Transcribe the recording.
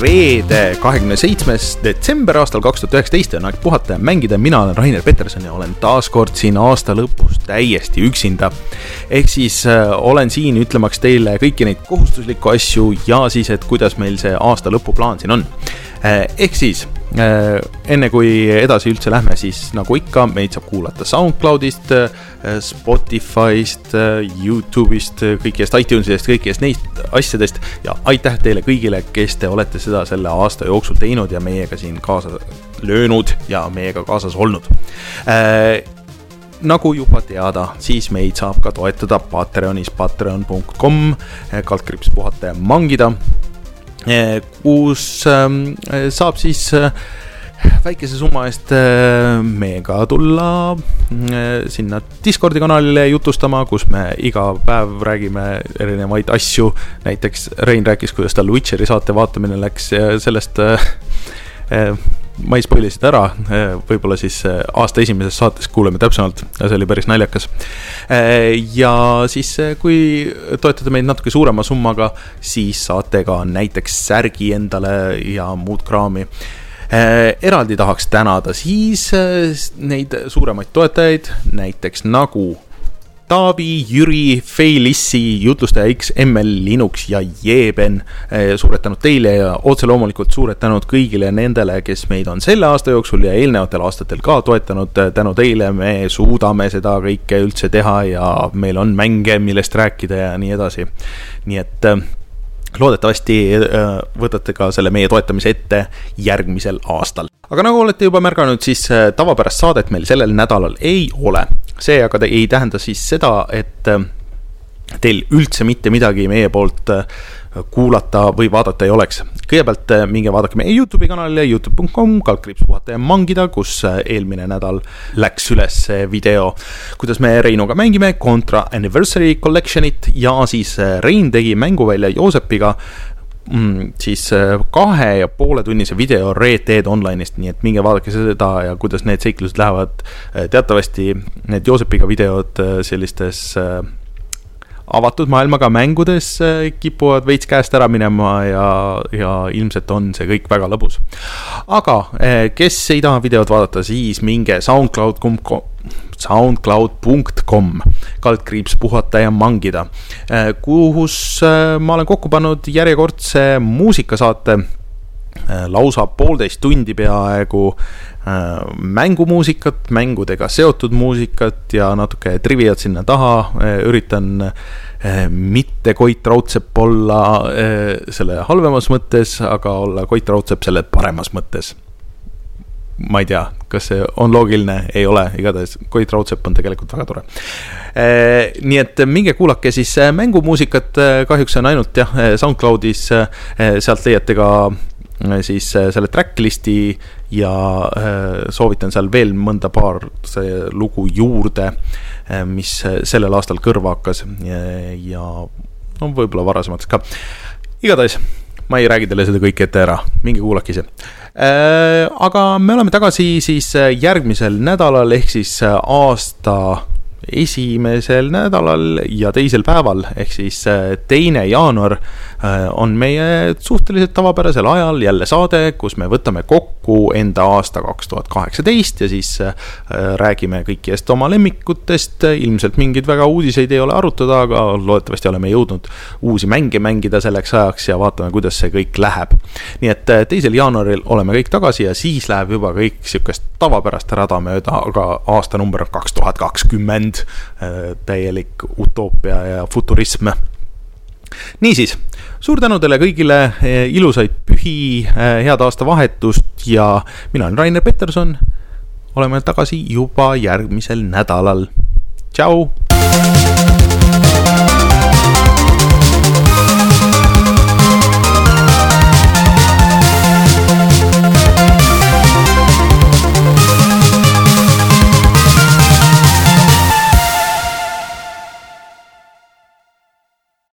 reede, kahekümne seitsmes detsember aastal kaks tuhat üheksateist ja on aeg puhata ja mängida. mina olen Rainer Peterson ja olen taas kord siin aasta lõpus täiesti üksinda. ehk siis äh, olen siin ütlemaks teile kõiki neid kohustuslikku asju ja siis, et kuidas meil see aasta lõpuplaan siin on äh,. ehk siis äh, enne kui edasi üldse lähme, siis nagu ikka, meid saab kuulata SoundCloudist äh,, Spotify'st äh,, Youtube'ist, kõikidest iTunes'idest, kõikidest neist asjadest. Ja aitäh teile kõigile, kes te olete seda selle aasta jooksul teinud ja meiega siin kaasa löönud ja meiega kaasas olnud. Äh, nagu juba teada, siis meid saab ka toetada Patreonis patreon.com, kaldkriips puhata ja mangida, äh, kus ähm, saab siis äh, väikese summa eest äh, meiega tulla sinna Discordi kanalile jutustama, kus me iga päev räägime erinevaid asju. näiteks Rein rääkis, kuidas tal Witcheri saate vaatamine läks sellest ma ei spoil'i seda ära, võib-olla siis aasta esimeses saates kuuleme täpsemalt, see oli päris naljakas. ja siis, kui toetate meid natuke suurema summaga, siis saate ka näiteks särgi endale ja muud kraami eraldi tahaks tänada siis neid suuremaid toetajaid, näiteks nagu Taavi, Jüri, Feilissi, jutlustaja X, ML, Linux ja Jeeben. Eh, suured tänud teile ja otse loomulikult suured tänud kõigile nendele, kes meid on selle aasta jooksul ja eelnevatel aastatel ka toetanud. Tänu teile me suudame seda kõike üldse teha ja meil on mänge, millest rääkida ja nii edasi. nii et loodetavasti võtate ka selle meie toetamise ette järgmisel aastal. aga nagu olete juba märganud, siis tavapärast saadet meil sellel nädalal ei ole see aga ei tähenda siis seda, et äh, teil üldse mitte midagi meie poolt äh, kuulata või vaadata ei oleks. kõigepealt äh, minge vaadake meie Youtube'i kanalile, Youtube.com, kaldkriips puhata ja mangida, kus eelmine nädal läks üles video, kuidas me Reinuga mängime Contra Anniversary Collection'it ja siis Rein tegi mänguvälja Joosepiga mm, siis äh, kahe ja poole tunnise video Red Dead Online'ist, nii et minge vaadake seda ja kuidas need seiklused lähevad. Äh, teatavasti need Joosepiga videod äh, sellistes avatud maailmaga mängudes kipuvad veits käest ära minema ja, ja ilmselt on see kõik väga lõbus. aga kes ei taha videot vaadata, siis minge SoundCloud.com soundcloud.com, kaldkriips puhata ja mangida, äh, kus äh, ma olen kokku pannud järjekordse muusikasaate äh, lausa poolteist tundi peaaegu mängumuusikat, mängudega seotud muusikat ja natuke triviat sinna taha, üritan mitte Koit Raudsepp olla selle halvemas mõttes, aga olla Koit Raudsepp selle paremas mõttes. Ma ei tea, kas see on loogiline, ei ole, igatahes Koit Raudsepp on tegelikult väga tore. Nii et minge kuulake siis mängumuusikat, kahjuks on ainult jah, SoundCloudis, sealt leiate ka siis selle track list'i ja soovitan seal veel mõnda paar lugu juurde, mis sellel aastal kõrva hakkas. Ja, ja no võib-olla varasematest ka. igatahes ma ei räägi teile seda kõike ette ära, minge kuulake ise. Äh, aga me oleme tagasi siis äh, järgmisel nädalal ehk siis äh, aasta esimesel nädalal ja teisel päeval ehk siis teine jaanuar on meie suhteliselt tavapärasel ajal jälle saade, kus me võtame kokku enda aasta kaks tuhat kaheksateist ja siis räägime kõikidest oma lemmikutest. ilmselt mingeid väga uudiseid ei ole arutada, aga loodetavasti oleme jõudnud uusi mänge mängida selleks ajaks ja vaatame, kuidas see kõik läheb. nii et teisel jaanuaril oleme kõik tagasi ja siis läheb juba kõik sihukest tavapärast rada mööda, aga aastanumber on kaks tuhat kakskümmend. täielik utoopia ja futurism niisiis, suur tänu teile kõigile, eh, ilusaid pühi, eh, head aastavahetust ja mina olen Rainer Peterson. oleme tagasi juba järgmisel nädalal. tšau.